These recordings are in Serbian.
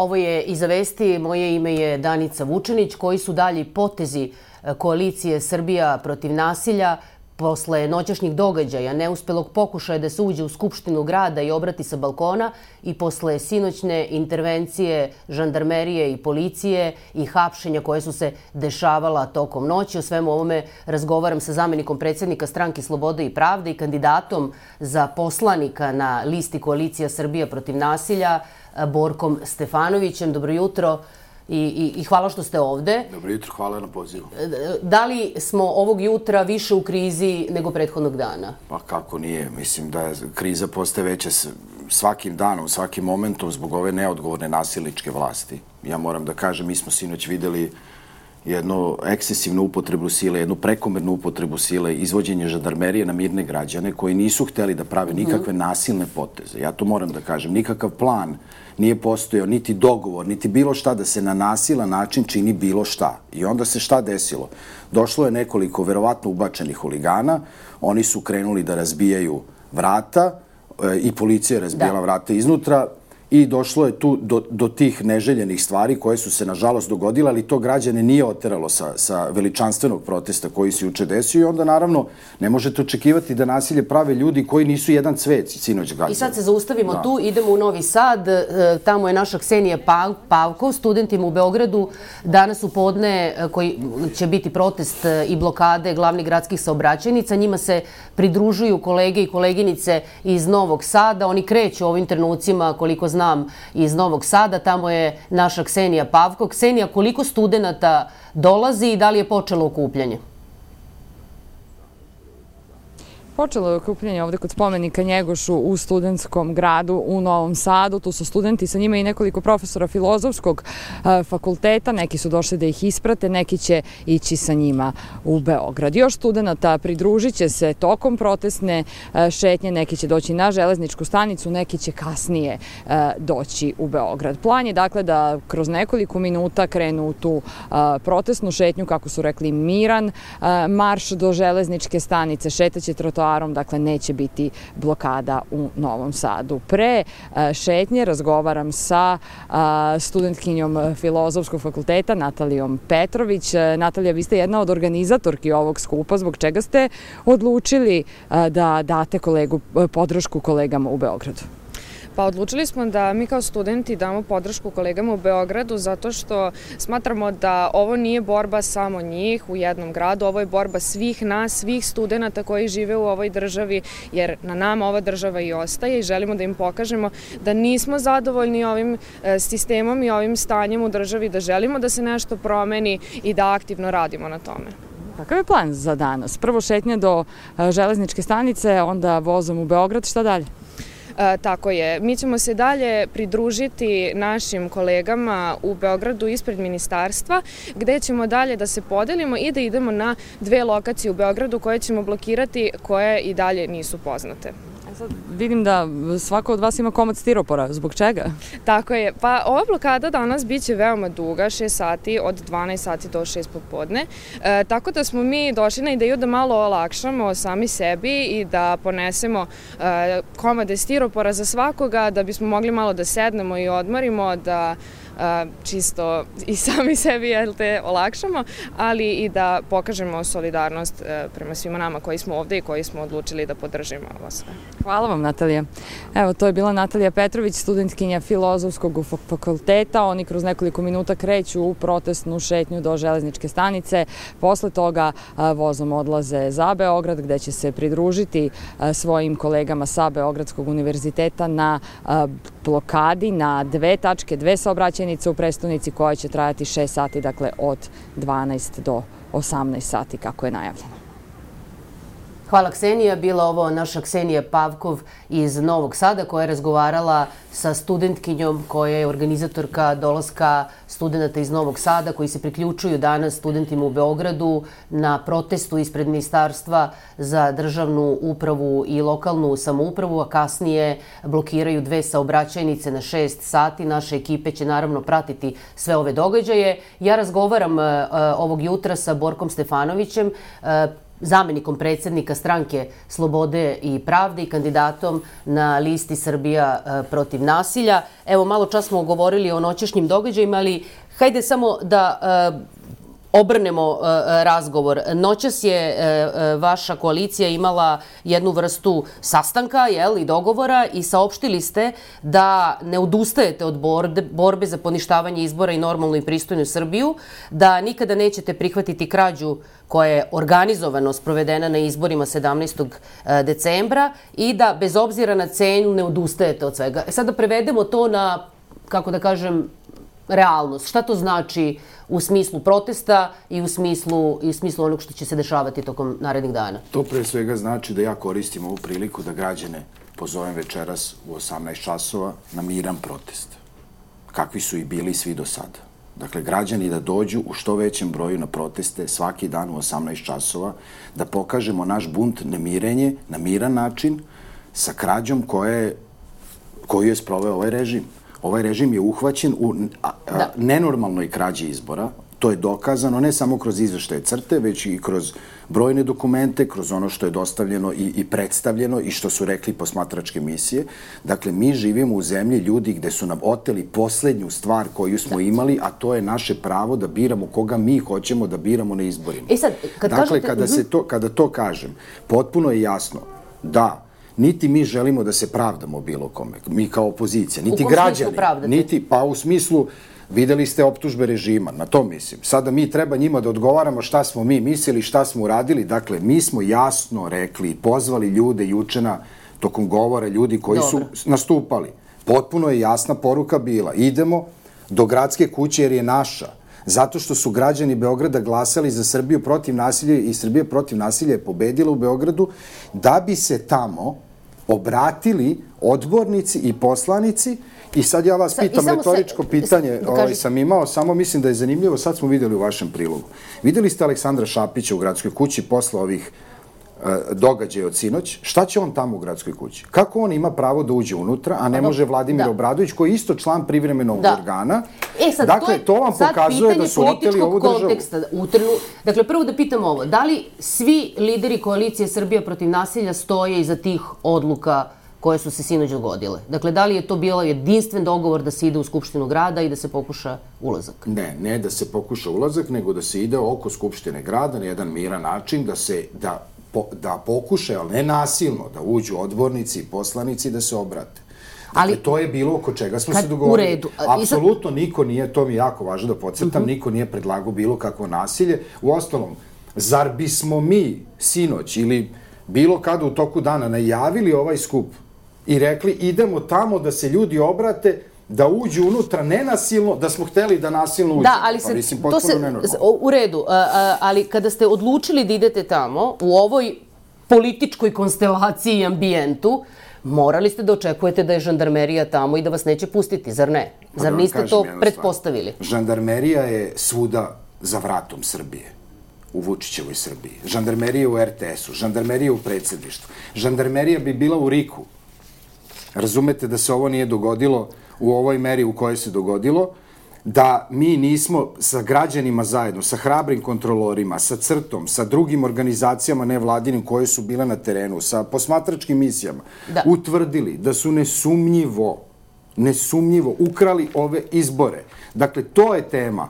Ovo je Iza vesti, moje ime je Danica Vučenić, koji su dalji potezi e, koalicije Srbija protiv nasilja posle noćašnjih događaja, neuspelog pokušaja da se uđe u Skupštinu grada i obrati sa balkona i posle sinoćne intervencije žandarmerije i policije i hapšenja koje su se dešavala tokom noći. O svemu ovome razgovaram sa zamenikom predsednika stranke Slobode i Pravde i kandidatom za poslanika na listi Koalicija Srbija protiv nasilja, Borkom Stefanovićem. Dobro jutro i, i, i hvala što ste ovde. Dobro jutro, hvala na pozivu. Da li smo ovog jutra više u krizi nego prethodnog dana? Pa kako nije, mislim da kriza postaje veća svakim danom, svakim momentom zbog ove neodgovorne nasilničke vlasti. Ja moram da kažem, mi smo sinoć videli jednu ekscesivnu upotrebu sile, jednu prekomernu upotrebu sile, izvođenje žandarmerije na mirne građane koji nisu hteli da prave nikakve nasilne poteze. Ja to moram da kažem. Nikakav plan nije postojao, niti dogovor, niti bilo šta da se na nasilan način čini bilo šta. I onda se šta desilo? Došlo je nekoliko verovatno ubačenih huligana, oni su krenuli da razbijaju vrata, e, i policija je razbijala da. vrata iznutra, i došlo je tu do, do tih neželjenih stvari koje su se nažalost dogodile, ali to građane nije oteralo sa, sa veličanstvenog protesta koji se juče desio i onda naravno ne možete očekivati da nasilje prave ljudi koji nisu jedan cvet sinoć gađani. I sad se zaustavimo da. tu, idemo u Novi Sad, e, tamo je naša Ksenija Pavkov, studentima u Beogradu danas u podne e, koji će biti protest e, i blokade glavnih gradskih saobraćajnica, njima se pridružuju kolege i koleginice iz Novog Sada, oni kreću ovim trenucima koliko znam znam iz Novog Sada, tamo je naša Ksenija Pavko. Ksenija, koliko studenta dolazi i da li je počelo okupljanje? Počelo je okupljanje ovde kod spomenika Njegošu u studentskom gradu u Novom Sadu. Tu su studenti, sa njima i nekoliko profesora filozofskog e, fakulteta. Neki su došli da ih isprate, neki će ići sa njima u Beograd. Još studenta pridružit će se tokom protestne e, šetnje. Neki će doći na železničku stanicu, neki će kasnije e, doći u Beograd. Plan je dakle da kroz nekoliko minuta krenu u tu protestnu šetnju, kako su rekli, miran marš do železničke stanice. Šetaće trotoar trotoarom, dakle neće biti blokada u Novom Sadu. Pre e, šetnje razgovaram sa studentkinjom Filozofskog fakulteta Natalijom Petrović. E, Natalija, vi ste jedna od organizatorki ovog skupa. Zbog čega ste odlučili e, da date kolegu, podršku kolegama u Beogradu? Pa odlučili smo da mi kao studenti damo podršku kolegama u Beogradu zato što smatramo da ovo nije borba samo njih u jednom gradu, ovo je borba svih nas, svih studenta koji žive u ovoj državi, jer na nama ova država i ostaje i želimo da im pokažemo da nismo zadovoljni ovim e, sistemom i ovim stanjem u državi, da želimo da se nešto promeni i da aktivno radimo na tome. Kakav je plan za danas? Prvo šetnja do e, železničke stanice, onda vozom u Beograd, šta dalje? E, tako je. Mi ćemo se dalje pridružiti našim kolegama u Beogradu ispred ministarstva, gde ćemo dalje da se podelimo i da idemo na dve lokacije u Beogradu koje ćemo blokirati, koje i dalje nisu poznate sad vidim da svako od vas ima komad stiropora. Zbog čega? Tako je. Pa ova blokada danas biće veoma duga, 6 sati, od 12 sati do 6 popodne. E, tako da smo mi došli na ideju da malo olakšamo sami sebi i da ponesemo e, komade stiropora za svakoga, da bismo mogli malo da sednemo i odmorimo, da čisto i sami sebi jel te olakšamo, ali i da pokažemo solidarnost e, prema svima nama koji smo ovde i koji smo odlučili da podržimo ovo sve. Hvala vam Natalija. Evo, to je bila Natalija Petrović, studentkinja filozofskog fakulteta. Oni kroz nekoliko minuta kreću u protestnu šetnju do železničke stanice. Posle toga vozom odlaze za Beograd gde će se pridružiti svojim kolegama sa Beogradskog univerziteta na blokadi na dve tačke, dve saobraćajnice u prestonici koja će trajati 6 sati, dakle od 12 do 18 sati kako je najavljeno. Hvala Ksenija. Bila ovo naša Ksenija Pavkov iz Novog Sada koja je razgovarala sa studentkinjom koja je organizatorka dolaska studenta iz Novog Sada koji se priključuju danas studentima u Beogradu na protestu ispred Ministarstva za državnu upravu i lokalnu samoupravu, a kasnije blokiraju dve saobraćajnice na šest sati. Naše ekipe će naravno pratiti sve ove događaje. Ja razgovaram uh, ovog jutra sa Borkom Stefanovićem, uh, zamenikom predsednika stranke Slobode i pravde i kandidatom na listi Srbija e, protiv nasilja. Evo, malo čas smo govorili o noćešnjim događajima, ali hajde samo da e, obrnemo uh, razgovor. Noćas je uh, vaša koalicija imala jednu vrstu sastanka jel, i dogovora i saopštili ste da ne odustajete od borbe, za poništavanje izbora i normalnu i pristojnu Srbiju, da nikada nećete prihvatiti krađu koja je organizovano sprovedena na izborima 17. decembra i da bez obzira na cenu ne odustajete od svega. E sad da prevedemo to na, kako da kažem, realnost. Šta to znači u smislu protesta i u smislu, i u smislu onog što će se dešavati tokom narednih dana? To pre svega znači da ja koristim ovu priliku da građane pozovem večeras u 18 časova na miran protest. Kakvi su i bili svi do sada. Dakle, građani da dođu u što većem broju na proteste svaki dan u 18 časova, da pokažemo naš bunt nemirenje na miran način sa krađom koje, koju je sproveo ovaj režim. Ovaj režim je uhvaćen u a, a, da. nenormalnoj krađi izbora, to je dokazano ne samo kroz izveštaje crte, već i kroz brojne dokumente, kroz ono što je dostavljeno i, i predstavljeno i što su rekli posmatračke misije. Dakle, mi živimo u zemlji ljudi gde su nam oteli poslednju stvar koju smo da. imali, a to je naše pravo da biramo koga mi hoćemo da biramo na izborima. E sad, kad dakle, kažete... kada, se to, kada to kažem, potpuno je jasno da niti mi želimo da se pravdamo bilo kome, mi kao opozicija, niti građani, niti, pa u smislu, videli ste optužbe režima, na to mislim. Sada mi treba njima da odgovaramo šta smo mi mislili, šta smo uradili, dakle, mi smo jasno rekli, pozvali ljude jučena tokom govora ljudi koji Dobre. su nastupali. Potpuno je jasna poruka bila, idemo do gradske kuće jer je naša, zato što su građani Beograda glasali za Srbiju protiv nasilja i Srbija protiv nasilja je pobedila u Beogradu, da bi se tamo obratili odbornici i poslanici i sad ja vas pitam retoričko se, pitanje, da ovaj, sam imao, samo mislim da je zanimljivo, sad smo videli u vašem prilogu. Videli ste Aleksandra Šapića u gradskoj kući posle ovih događaj od sinoć, šta će on tamo u gradskoj kući? Kako on ima pravo da uđe unutra, a ne može Vladimir da. Obradović, koji je isto član privremenog da. organa? E, sad, dakle, to, je, to vam pokazuje da su oteli ovu državu. Konteksta, utrnu, dakle, prvo da pitam ovo, da li svi lideri koalicije Srbija protiv nasilja stoje iza tih odluka koje su se sinoć dogodile. Dakle, da li je to bilo jedinstven dogovor da se ide u Skupštinu grada i da se pokuša ulazak? Ne, ne da se pokuša ulazak, nego da se ide oko Skupštine grada na jedan miran način, da se, da po, da pokušaju, ali ne nasilno, da uđu odbornici i poslanici da se obrate. Dakle, ali to je bilo oko čega smo kad, se dogovorili. U redu. Apsolutno niko nije, to mi je jako važno da podcrtam, uh mhm. -huh. niko nije predlagao bilo kakvo nasilje. U ostalom, zar bismo mi sinoć ili bilo kada u toku dana najavili ovaj skup i rekli idemo tamo da se ljudi obrate da uđu unutra nenasilno, da smo hteli da nasilno uđu. Da, ali pa se, pa, mislim, to se, u redu, a, a, ali kada ste odlučili da idete tamo, u ovoj političkoj konstelaciji i ambijentu, morali ste da očekujete da je žandarmerija tamo i da vas neće pustiti, zar ne? Pa zar da niste to pretpostavili? Stvar. Žandarmerija je svuda za vratom Srbije u Vučićevoj Srbiji. Žandarmerija u RTS-u, žandarmerija u predsedništvu. Žandarmerija bi bila u Riku. Razumete da se ovo nije dogodilo u ovoj meri u kojoj se dogodilo, da mi nismo sa građanima zajedno, sa hrabrim kontrolorima, sa crtom, sa drugim organizacijama nevladinim koje su bile na terenu, sa posmatračkim misijama, da. utvrdili da su nesumnjivo, nesumnjivo ukrali ove izbore. Dakle, to je tema.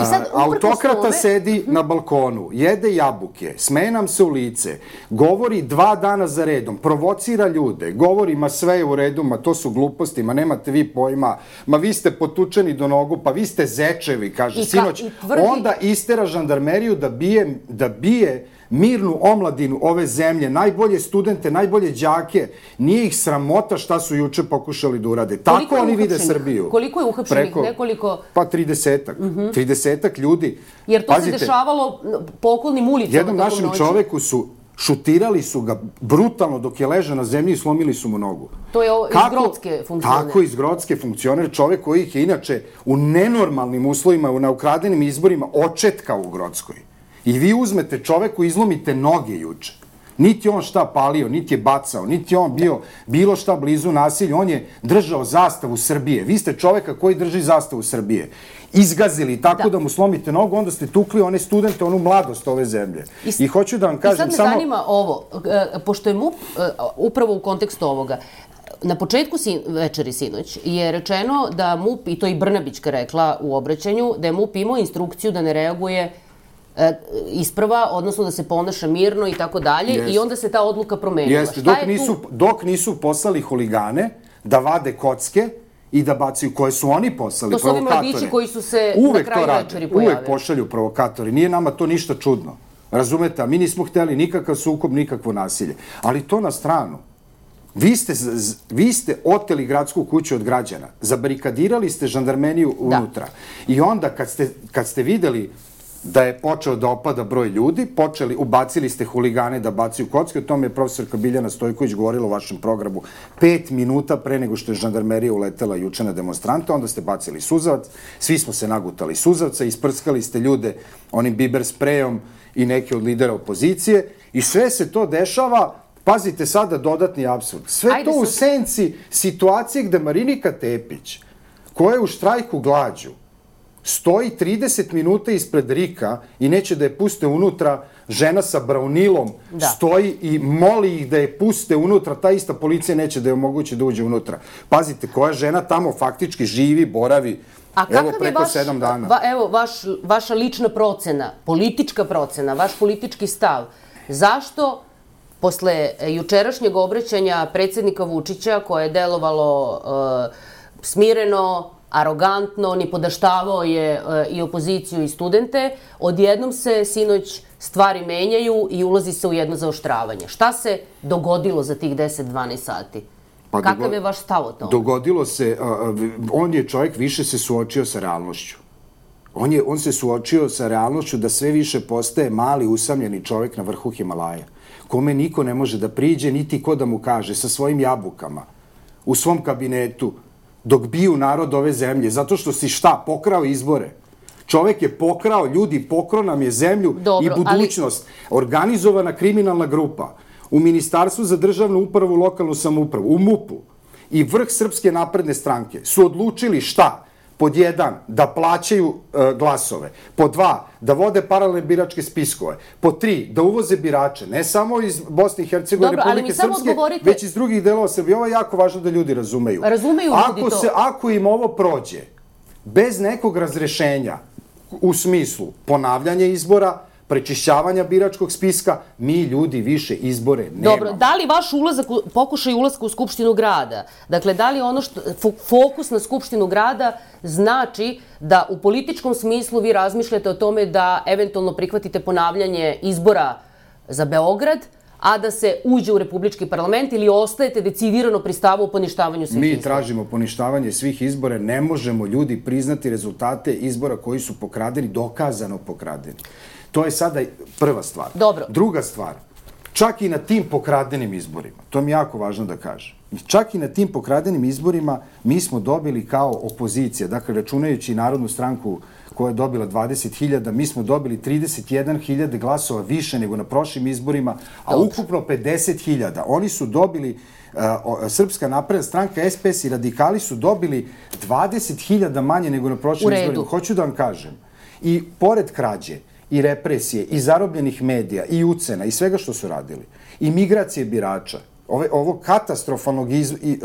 I sad, autokrata ove... sedi na balkonu, jede jabuke, sme nam se u lice, govori dva dana za redom, provocira ljude, govori ma sve je u redu, ma to su gluposti, ma nemate vi pojma, ma vi ste potučeni do nogu, pa vi ste zečevi, kaže I ka, sinoć. I tvrdi... Onda istera žandarmeriju da bije, da bije mirnu omladinu ove zemlje, najbolje studente, najbolje đake, nije ih sramota šta su juče pokušali da urade. Tako oni vide Srbiju. Koliko je uhapšenih? Preko, Nekoliko... Pa 30-ak. Uh -huh. 30 ljudi. Jer to Pazite, se dešavalo po okolnim ulicama. Jednom našem noći. čoveku su šutirali su ga brutalno dok je ležao na zemlji i slomili su mu nogu. To je Kako? iz Grodske funkcioner. Tako, iz Grodske funkcioner, čovek koji ih je inače u nenormalnim uslovima, na ukradenim izborima, očetka u Grodskoj. I vi uzmete čoveku, izlomite noge juče. Niti on šta palio, niti je bacao, niti on bio bilo šta blizu nasilju. On je držao zastavu Srbije. Vi ste čoveka koji drži zastavu Srbije. Izgazili tako da, da mu slomite nogu, onda ste tukli one studente, onu mladost ove zemlje. I, I hoću da vam kažem samo... I sad me samo... zanima ovo, e, pošto je MUP, e, upravo u kontekstu ovoga, Na početku sin, večeri sinoć je rečeno da MUP, i to i Brnabićka rekla u obraćanju, da je MUP imao instrukciju da ne reaguje isprava, odnosno da se ponaša mirno i tako dalje, i onda se ta odluka promenila. Jeste, dok nisu, tu? dok nisu poslali huligane da vade kocke, i da bacaju koje su oni poslali, to su provokatore. ovi koji su se uvek na kraju večeri pojavili. Uvek pošalju provokatori. Nije nama to ništa čudno. Razumete? A mi nismo hteli nikakav sukob, nikakvo nasilje. Ali to na stranu. Vi ste, vi ste oteli gradsku kuću od građana, zabarikadirali ste žandarmeniju da. unutra. Da. I onda kad ste, kad ste videli da je počeo da opada broj ljudi, počeli, ubacili ste huligane da bacaju kocke, o tome je profesorka Biljana Stojković govorila u vašem programu pet minuta pre nego što je žandarmerija uletela juče na demonstrante, onda ste bacili suzavac, svi smo se nagutali suzavca, isprskali ste ljude onim biber sprejom i neke od lidera opozicije i sve se to dešava Pazite sada dodatni absurd. Sve Ajde, to u senci situacije gde Marinika Tepić, koja je u štrajku glađu, stoji 30 minuta ispred Rika i neće da je puste unutra, žena sa braunilom da. stoji i moli ih da je puste unutra, ta ista policija neće da je omogući da uđe unutra. Pazite, koja žena tamo faktički živi, boravi, A evo preko vaš, sedam dana. Va, evo, vaš, vaša lična procena, politička procena, vaš politički stav. Zašto posle jučerašnjeg obraćanja predsednika Vučića, koje je delovalo uh, smireno, arogantno, ni podaštavao je uh, i opoziciju i studente, odjednom se sinoć stvari menjaju i ulazi se u jedno zaoštravanje. Šta se dogodilo za tih 10-12 sati? Pa Kakav je vaš stav o tome? Dogodilo se, uh, on je čovjek više se suočio sa realnošću. On, je, on se suočio sa realnošću da sve više postaje mali, usamljeni čovjek na vrhu Himalaja kome niko ne može da priđe, niti ko da mu kaže, sa svojim jabukama, u svom kabinetu, dok biju narod ove zemlje, zato što si šta, pokrao izbore. Čovek je pokrao, ljudi, pokrao nam je zemlju Dobro, i budućnost. Ali... Organizovana kriminalna grupa u Ministarstvu za državnu upravu, lokalnu samoupravu, u MUP-u i vrh Srpske napredne stranke su odlučili šta? Pod jedan, da plaćaju e, glasove, pod dva, da vode paralelne biračke spiskove, pod tri, da uvoze birače, ne samo iz Bosne i Hercegovine, Republike Srpske, odgovorite... već iz drugih delova Srbije. Ovo je jako važno da ljudi razumeju. Razumeju ako ljudi to. Se, ako im ovo prođe, bez nekog razrešenja, u smislu ponavljanja izbora, prečišćavanja biračkog spiska, mi ljudi više izbore nemamo. Dobro, da li vaš ulazak, pokušaj ulazka u Skupštinu grada, dakle, da li ono što, fokus na Skupštinu grada znači da u političkom smislu vi razmišljate o tome da eventualno prihvatite ponavljanje izbora za Beograd, a da se uđe u Republički parlament ili ostajete decidirano pri stavu o poništavanju svih Mi izbora? Mi tražimo poništavanje svih izbora. Ne možemo ljudi priznati rezultate izbora koji su pokradeni, dokazano pokradeni. To je sada prva stvar. Dobro. Druga stvar, čak i na tim pokradenim izborima, to mi je jako važno da kažem, čak i na tim pokradenim izborima mi smo dobili kao opozicija, dakle računajući Narodnu stranku koja je dobila 20.000, mi smo dobili 31.000 glasova više nego na prošlim izborima, a Dobro. ukupno 50.000. Oni su dobili uh, Srpska napredna stranka, SPS i radikali su dobili 20.000 manje nego na prošlim izborima. Hoću da vam kažem. I pored krađe, i represije, i zarobljenih medija, i ucena, i svega što su radili, i migracije birača, ove, ovo katastrofalnog iz, i,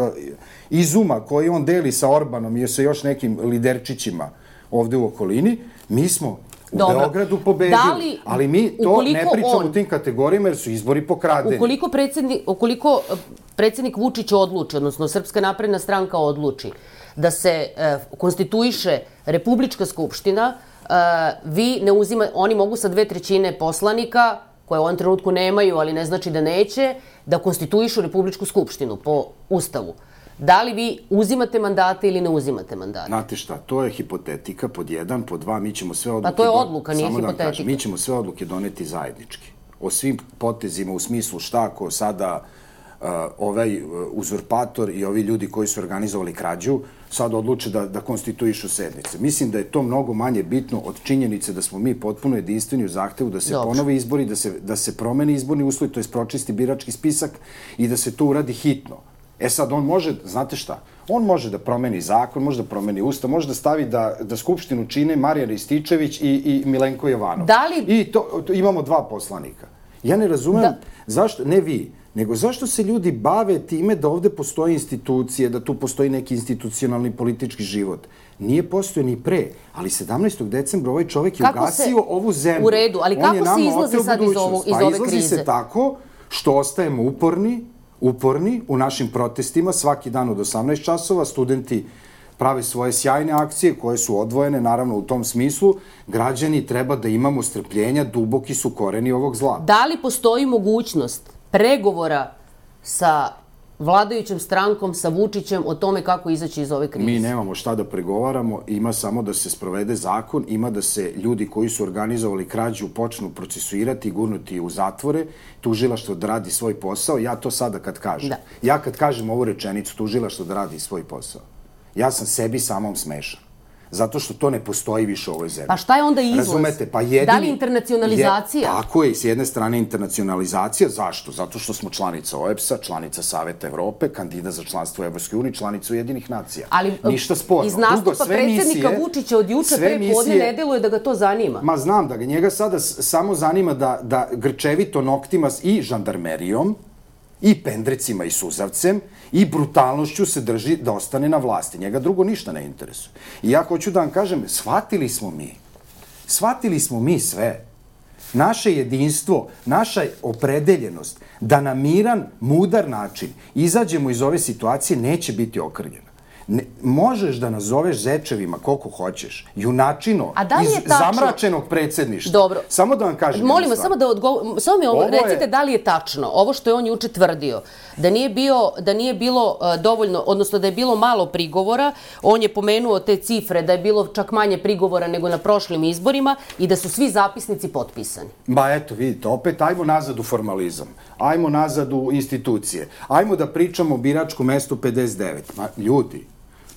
izuma koji on deli sa Orbanom i sa još nekim liderčićima ovde u okolini, mi smo u Dobro. Beogradu pobedili. Da li, ali mi to ne pričamo on, u tim kategorijama jer su izbori pokradeni. Ukoliko predsednik, ukoliko eh, predsednik Vučić odluči, odnosno Srpska napredna stranka odluči da se e, konstituiše Republička skupština, vi ne uzima, oni mogu sa dve trećine poslanika, koje u ovom trenutku nemaju, ali ne znači da neće, da konstituišu Republičku skupštinu po Ustavu. Da li vi uzimate mandate ili ne uzimate mandate? Znate šta, to je hipotetika pod jedan, pod dva, mi ćemo sve odluke... Pa to je odluka, nije Samo hipotetika. Da kažem, mi ćemo sve odluke doneti zajednički. O svim potezima u smislu šta ko sada ovaj uh, uzurpator i ovi ljudi koji su organizovali krađu sad odluče da, da konstituišu sednice. Mislim da je to mnogo manje bitno od činjenice da smo mi potpuno jedinstveni u zahtevu da se Dobro. ponove izbori, da se, da se promeni izborni uslov, to je pročisti birački spisak i da se to uradi hitno. E sad, on može, znate šta, on može da promeni zakon, može da promeni ustav, može da stavi da, da Skupštinu čine Marijan Rističević i, i Milenko Jovanov. Da li- I to, to, imamo dva poslanika. Ja ne razumem Da. zašto, ne vi, nego zašto se ljudi bave time da ovde postoje institucije, da tu postoji neki institucionalni politički život. Nije postoje ni pre, ali 17. decembra ovaj čovek je Kako ugasio se- ovu zemlju. U redu, ali On kako se izlazi sad iz ovog- iz pa ove izlazi krize? se tako što ostajemo uporni, uporni u našim protestima svaki dan od 18 časova, studenti prave svoje sjajne akcije koje su odvojene, naravno u tom smislu, građani treba da imamo strpljenja, duboki su koreni ovog zla. Da li postoji mogućnost pregovora sa vladajućom strankom, sa Vučićem o tome kako izaći iz ove krize? Mi nemamo šta da pregovaramo, ima samo da se sprovede zakon, ima da se ljudi koji su organizovali krađu počnu procesuirati i gurnuti u zatvore, tužilaštvo da radi svoj posao. Ja to sada kad kažem. Da. Ja kad kažem ovu rečenicu, tužilaštvo da radi svoj posao. Ja sam sebi samom smešan. Zato što to ne postoji više u ovoj zemlji. Pa šta je onda izlaz? Razumete? Pa jedini... Da li internacionalizacija? Je, tako je, s jedne strane internacionalizacija. Zašto? Zato što smo članica OEPS-a, članica Saveta Evrope, kandidat za članstvo u Evropskoj uniji, članica Ujedinjenih nacija. Ali Ništa sporno. iz nastupa Drugo, sve predsednika misije- Vučića od juče pre podne misije- ne deluje da ga to zanima. Ma znam da ga njega sada samo zanima da, da grčevito noktima i žandarmerijom, i pendrecima i suzavcem, i brutalnošću se drži da ostane na vlasti. Njega drugo ništa ne interesuje. I ja hoću da vam kažem, shvatili smo mi, shvatili smo mi sve. Naše jedinstvo, naša opredeljenost da na miran, mudar način izađemo iz ove situacije neće biti okrnjena. Ne, možeš da nazoveš zečevima koliko hoćeš, junačino, A da li iz je tačno- zamračenog predsedništva. Dobro. Samo da vam kažem. Molim vas, samo da odgovor, samo mi ovo, Ovo je- recite da li je tačno, ovo što je on juče tvrdio, da nije, bio, da nije bilo uh, dovoljno, odnosno da je bilo malo prigovora, on je pomenuo te cifre, da je bilo čak manje prigovora nego na prošlim izborima i da su svi zapisnici potpisani. Ba eto, vidite, opet ajmo nazad u formalizam. Ajmo nazad u institucije. Ajmo da pričamo o biračkom mestu 59. Ma, ljudi,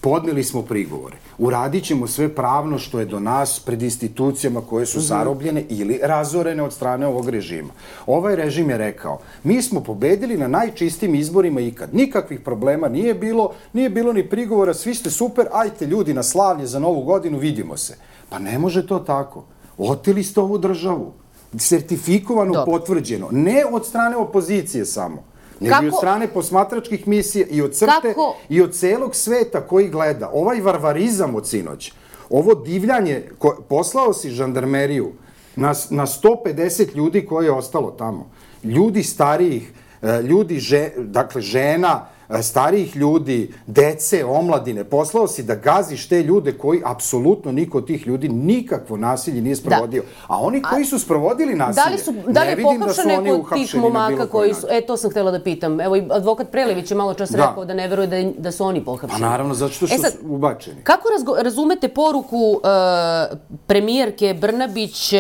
podneli smo prigovore. Uradit ćemo sve pravno što je do nas pred institucijama koje su zarobljene ili razorene od strane ovog režima. Ovaj režim je rekao, mi smo pobedili na najčistijim izborima ikad. Nikakvih problema nije bilo, nije bilo ni prigovora, svi ste super, ajte ljudi na slavlje za novu godinu, vidimo se. Pa ne može to tako. Oteli ste ovu državu sertifikovano, Dobro. potvrđeno, ne od strane opozicije samo, nego Kako- i od strane posmatračkih misija i od crte Kako- i od celog sveta koji gleda. Ovaj varvarizam od sinoć, ovo divljanje, ko, poslao si žandarmeriju na, na 150 ljudi koje je ostalo tamo. Ljudi starijih, e, ljudi, že, dakle žena, starijih ljudi, dece, omladine, poslao si da gaziš te ljude koji apsolutno niko od tih ljudi nikakvo nasilje nije sprovodio. A oni koji su sprovodili nasilje, Da li su da li ne vidim da su oni uhapšeni na bilo momaka koji su e to sam htela da pitam. Evo i advokat Prelević je malo čas Da. rekao da ne veruje da da su oni pohapšeni. Pa naravno, zato što su E sad, ubačeni. Kako razgo, razumete poruku uh, premijerke Brnabić uh,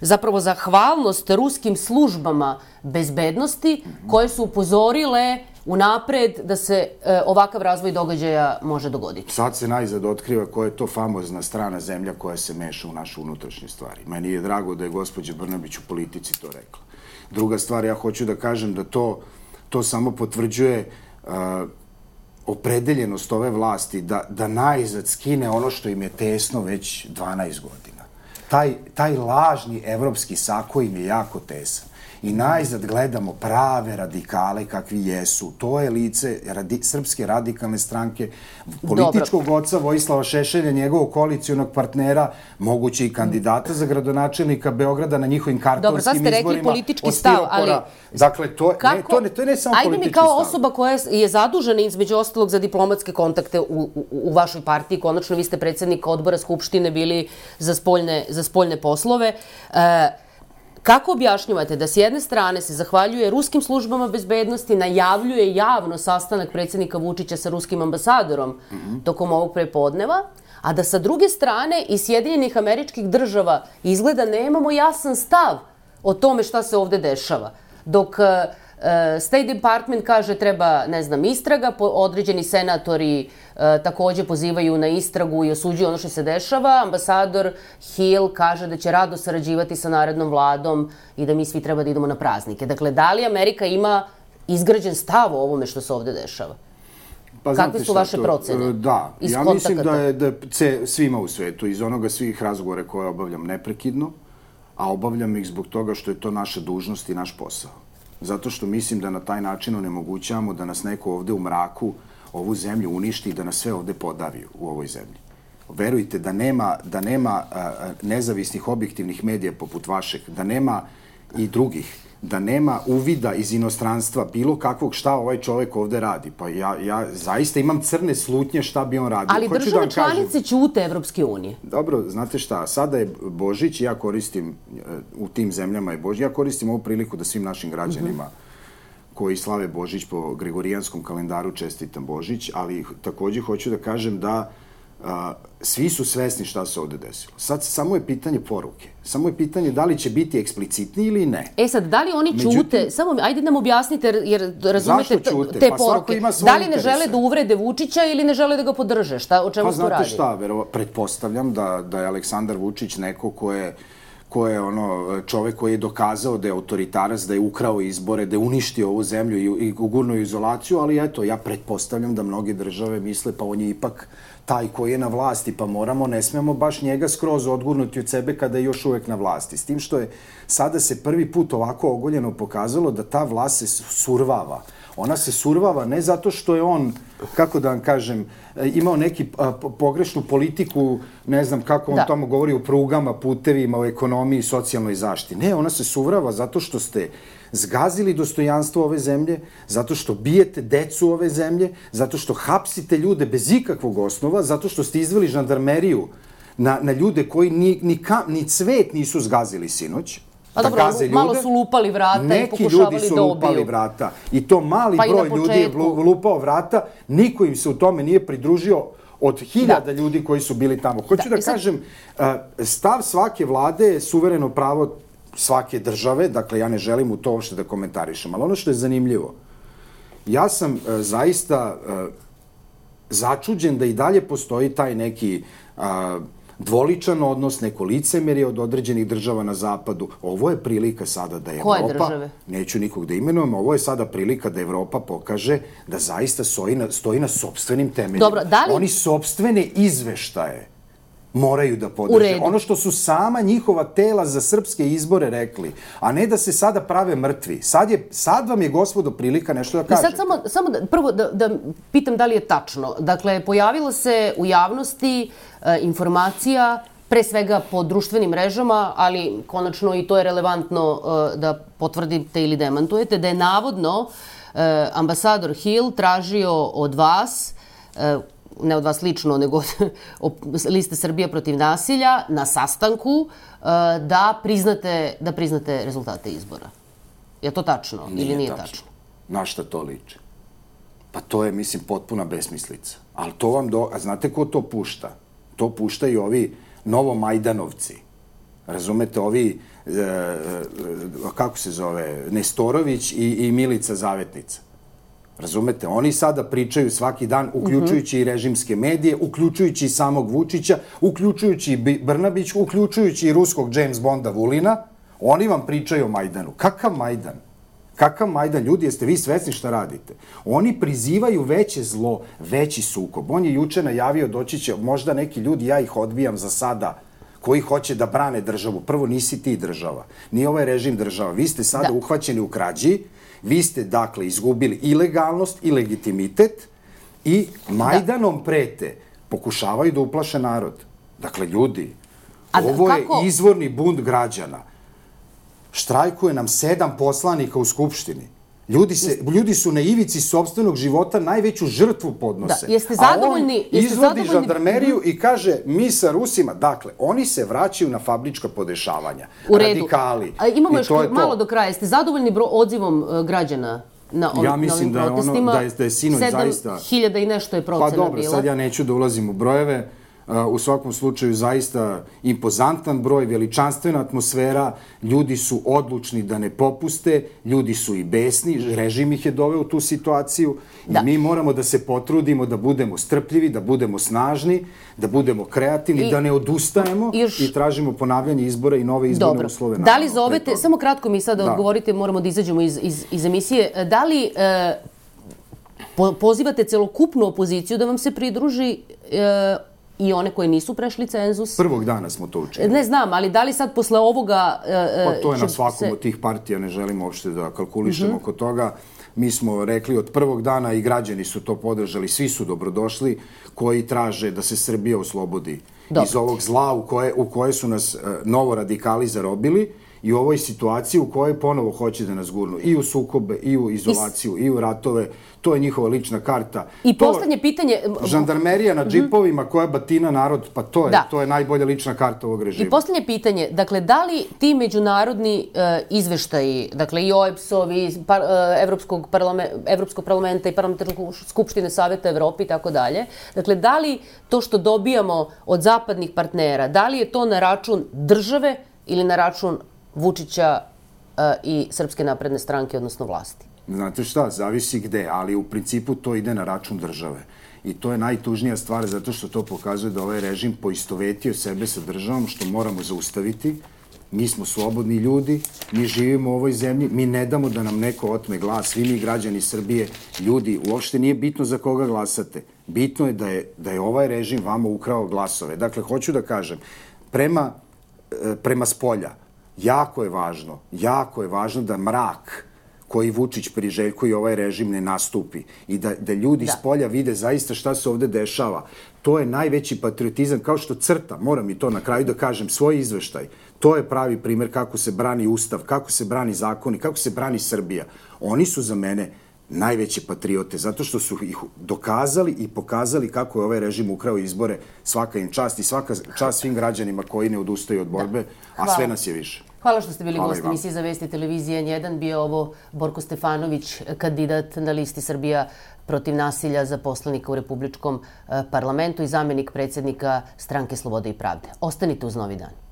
zapravo zahvalnost ruskim službama bezbednosti koje su upozorile unapred da se uh, ovakav razvoj događaja može dogoditi? Sad se najzad otkriva koja je to famozna strana zemlja koja se meša u naše unutrašnje stvari. Meni je drago da je gospođa Brnabić u politici to rekla. Druga stvar, ja hoću da kažem da to, to samo potvrđuje uh, opredeljenost ove vlasti da, da najzad skine ono što im je tesno već 12 godina. Taj, taj lažni evropski sako im je jako tesan. I najzad gledamo prave radikale kakvi jesu. To je lice radi, Srpske radikalne stranke, političkog oca Vojislava Šešelja, njegovog koalicijonog partnera, moguće i kandidata za gradonačelnika Beograda na njihovim kartonskim sad ste rekli izborima. politički stav, ali- Dakle, to, ne, to, ne, to je ne samo Ajde politički mi kao stav. osoba koja je zadužena između ostalog za diplomatske kontakte u, u, u vašoj partiji, konačno vi ste predsednik odbora Skupštine bili za spoljne, za spoljne poslove, e, Kako objašnjavate da s jedne strane se zahvaljuje ruskim službama bezbednosti, najavljuje javno sastanak predsednika Vučića sa ruskim ambasadorom tokom ovog prepodneva, a da sa druge strane iz Sjedinjenih američkih država izgleda nemamo jasan stav o tome šta se ovde dešava. Dok E, State Department kaže treba, ne znam, istraga, određeni senatori e, takođe pozivaju na istragu i osuđuju ono što se dešava. Ambasador Hill kaže da će rado sarađivati sa narednom vladom i da mi svi treba da idemo na praznike. Dakle, da li Amerika ima izgrađen stav o ovome što se ovde dešava? Pa, Kakve su vaše to, procene? Da, iz ja mislim da je da je svima u svetu, iz onoga svih razgovora koje obavljam neprekidno, a obavljam ih zbog toga što je to naša dužnost i naš posao. Zato što mislim da na taj način onemogućavamo da nas neko ovde u mraku ovu zemlju uništi i da nas sve ovde podavi u ovoj zemlji. Verujte da nema, da nema nezavisnih objektivnih medija poput vašeg, da nema i drugih, da nema uvida iz inostranstva bilo kakvog šta ovaj čovek ovde radi. Pa ja, ja zaista imam crne slutnje šta bi on radio. Ali Hoću da države kažem- članice ćute Evropske unije. Dobro, znate šta, sada je Božić i ja koristim, e, u tim zemljama je Božić, ja koristim ovu priliku da svim našim građanima koji slave Božić po Gregorijanskom kalendaru čestitam Božić, ali takođe hoću da kažem da a, svi su svesni šta se ovde desilo. Sad samo je pitanje poruke. Samo je pitanje da li će biti eksplicitni ili ne. E sad, da li oni Međutim- čute, samo ajde nam objasnite, jer, razumete ćute? te Pa poruke. Da li ne interese. žele da uvrede Vučića ili ne žele da ga podrže? Šta, o čemu Pa se tu radi? znate šta, vero, pretpostavljam da, da je Aleksandar Vučić neko ko je ko je ono čovek koji je dokazao da je autoritarac, da je ukrao izbore, da je uništio ovu zemlju i, i gurnuo u izolaciju, ali eto, ja pretpostavljam da mnoge države misle pa on je ipak taj koji je na vlasti, pa moramo, ne smemo baš njega skroz odgurnuti od sebe kada je još uvek na vlasti. S tim što je sada se prvi put ovako ogoljeno pokazalo da ta vlast se survava. Ona se survava ne zato što je on, kako da vam kažem, e, imao neki a, po- pogrešnu politiku, ne znam kako on Da. tamo govori o prugama, putevima, o ekonomiji, socijalnoj zaštiti. Ne, ona se survava zato što ste zgazili dostojanstvo ove zemlje, zato što bijete decu ove zemlje, zato što hapsite ljude bez ikakvog osnova, zato što ste izveli žandarmeriju na, na ljude koji ni, ni, ka, ni cvet nisu zgazili sinoć. Pa da dobro, gaze malo ljude. su lupali vrata i Neki pokušavali ljudi su da lupali vrata. I to mali Pa i broj ljudi je lupao vrata. Niko im se u tome nije pridružio od hiljada Da. ljudi koji su bili tamo. Hoću Da, da, i sad- kažem, a, stav svake vlade je suvereno pravo svake države, dakle ja ne želim u to uopšte da komentarišem, ali ono što je zanimljivo, ja sam e, zaista e, začuđen da i dalje postoji taj neki a, dvoličan odnos, neko licemerje od određenih država na zapadu. Ovo je prilika sada da Koje Evropa, države? neću nikog da imenujem, ovo je sada prilika da Evropa pokaže da zaista stoji na, stoji na sobstvenim temeljima. Dobro, da li- Oni sobstvene izveštaje moraju da podrže. Ono što su sama njihova tela za srpske izbore rekli, a ne da se sada prave mrtvi. Sad, je, sad vam je, gospodo, prilika nešto da I kažete. sad samo, samo da, prvo da, da pitam da li je tačno. Dakle, pojavilo se u javnosti e, informacija pre svega po društvenim mrežama, ali konačno i to je relevantno e, da potvrdite ili demantujete, da je navodno e, ambasador Hill tražio od vas, e, ne od vas lično, nego liste Srbija protiv nasilja, na sastanku e, da priznate, da priznate rezultate izbora. Je to tačno ili nije tačno? Na šta to liči? Pa to je, mislim, potpuna besmislica. Ali to vam do... A znate ko to pušta? To puštaju ovi novomajdanovci. Razumete, ovi, e, e, kako se zove, Nestorović i, i Milica Zavetnica. Razumete? Oni sada pričaju svaki dan, uključujući i režimske medije, uključujući i samog Vučića, uključujući i Bi- Brnabić, uključujući i ruskog James Bonda Vulina. Oni vam pričaju o Majdanu. Kakav Majdan? Kakav Majdan? Ljudi, jeste vi svesni šta radite? Oni prizivaju veće zlo, veći sukob. On je juče najavio doći će možda neki ljudi, ja ih odbijam za sada, koji hoće da brane državu. Prvo, nisi ti država. Nije ovaj režim država. Vi ste sada Da. uhvaćeni u krađi, vi ste, dakle, izgubili i legalnost i legitimitet i Majdanom prete. Pokušavaju da uplaše narod. Dakle, ljudi, A da- ovo kako- je izvorni bunt građana. Štrajkuje nam sedam poslanika u Skupštini. Ljudi, se, ljudi su na ivici sobstvenog života najveću žrtvu podnose. Da, jeste A on zadovoljni- jeste izvodi zadovoljni- žandarmeriju i kaže mi sa Rusima, dakle, oni se vraćaju na fabrička podešavanja. U redu. Radikali. A imamo I još to je to. malo do kraja. Jeste zadovoljni bro, odzivom e, građana na, ovim, Ja mislim na ovim da je ono- da je- da je sinoć zaista- hiljada i nešto je Pa procena dobro, bila. sad ja neću da ulazim u brojeve, u svakom slučaju zaista impozantan broj, veličanstvena atmosfera, ljudi su odlučni da ne popuste, ljudi su i besni, režim ih je doveo u tu situaciju da. i mi moramo da se potrudimo da budemo strpljivi, da budemo snažni, da budemo kreativni, I, da ne odustajemo i, još... i tražimo ponavljanje izbora i nove izborne Dobro. uslove. Da li zovete, samo kratko mi sada da. odgovorite, moramo da izađemo iz, iz, iz emisije, da li e, po, pozivate celokupnu opoziciju da vam se pridruži e, i one koje nisu prešli cenzus. Prvog dana smo to učinili. Ne znam, ali da li sad posle ovoga... E, pa to je na svakom se... od tih partija, ne želimo uopšte da kalkulišemo uh mhm. -huh. kod toga. Mi smo rekli od prvog dana i građani su to podržali, svi su dobrodošli koji traže da se Srbija oslobodi Dobro. iz ovog zla u koje, u koje su nas uh, novo radikali zarobili i u ovoj situaciji u kojoj ponovo hoće da nas gurnu i u sukobe, i u izolaciju, i, i u ratove. To je njihova lična karta. I to, poslednje pitanje... Žandarmerija na mhm. džipovima koja batina narod, pa to je, da. to je najbolja lična karta ovog režima. I poslednje pitanje, dakle, da li ti međunarodni uh, izveštaji, dakle i OEPS-ovi, par, uh, Evropskog, parlame, Evropskog parlamenta i parlamentarnog skupštine Saveta Evrope i tako dalje, dakle, da li to što dobijamo od zapadnih partnera, da li je to na račun države ili na račun Vučića uh, i Srpske napredne stranke, odnosno vlasti? Znate šta, zavisi gde, ali u principu to ide na račun države. I to je najtužnija stvar zato što to pokazuje da ovaj režim poistovetio sebe sa državom, što moramo zaustaviti. Mi smo slobodni ljudi, mi živimo u ovoj zemlji, mi ne damo da nam neko otme glas, svi mi građani Srbije, ljudi, uopšte nije bitno za koga glasate. Bitno je da je, da je ovaj režim vama ukrao glasove. Dakle, hoću da kažem, prema, e, prema spolja, jako je važno, jako je važno da mrak koji Vučić priželjkuje ovaj režim ne nastupi i da, da ljudi da. s polja vide zaista šta se ovde dešava. To je najveći patriotizam, kao što crta, moram i to na kraju da kažem, svoj izveštaj. To je pravi primer kako se brani Ustav, kako se brani zakoni, kako se brani Srbija. Oni su za mene najveće patriote, zato što su ih dokazali i pokazali kako je ovaj režim ukrao izbore, svaka im čast i svaka čast svim građanima koji ne odustaju od borbe, da. a sve nas je više. Hvala što ste bili gost emisije za vesti televizije N1. Bio ovo Borko Stefanović, kandidat na listi Srbija protiv nasilja za poslanika u Republičkom eh, parlamentu i zamenik predsjednika stranke Slobode i pravde. Ostanite uz novi dan.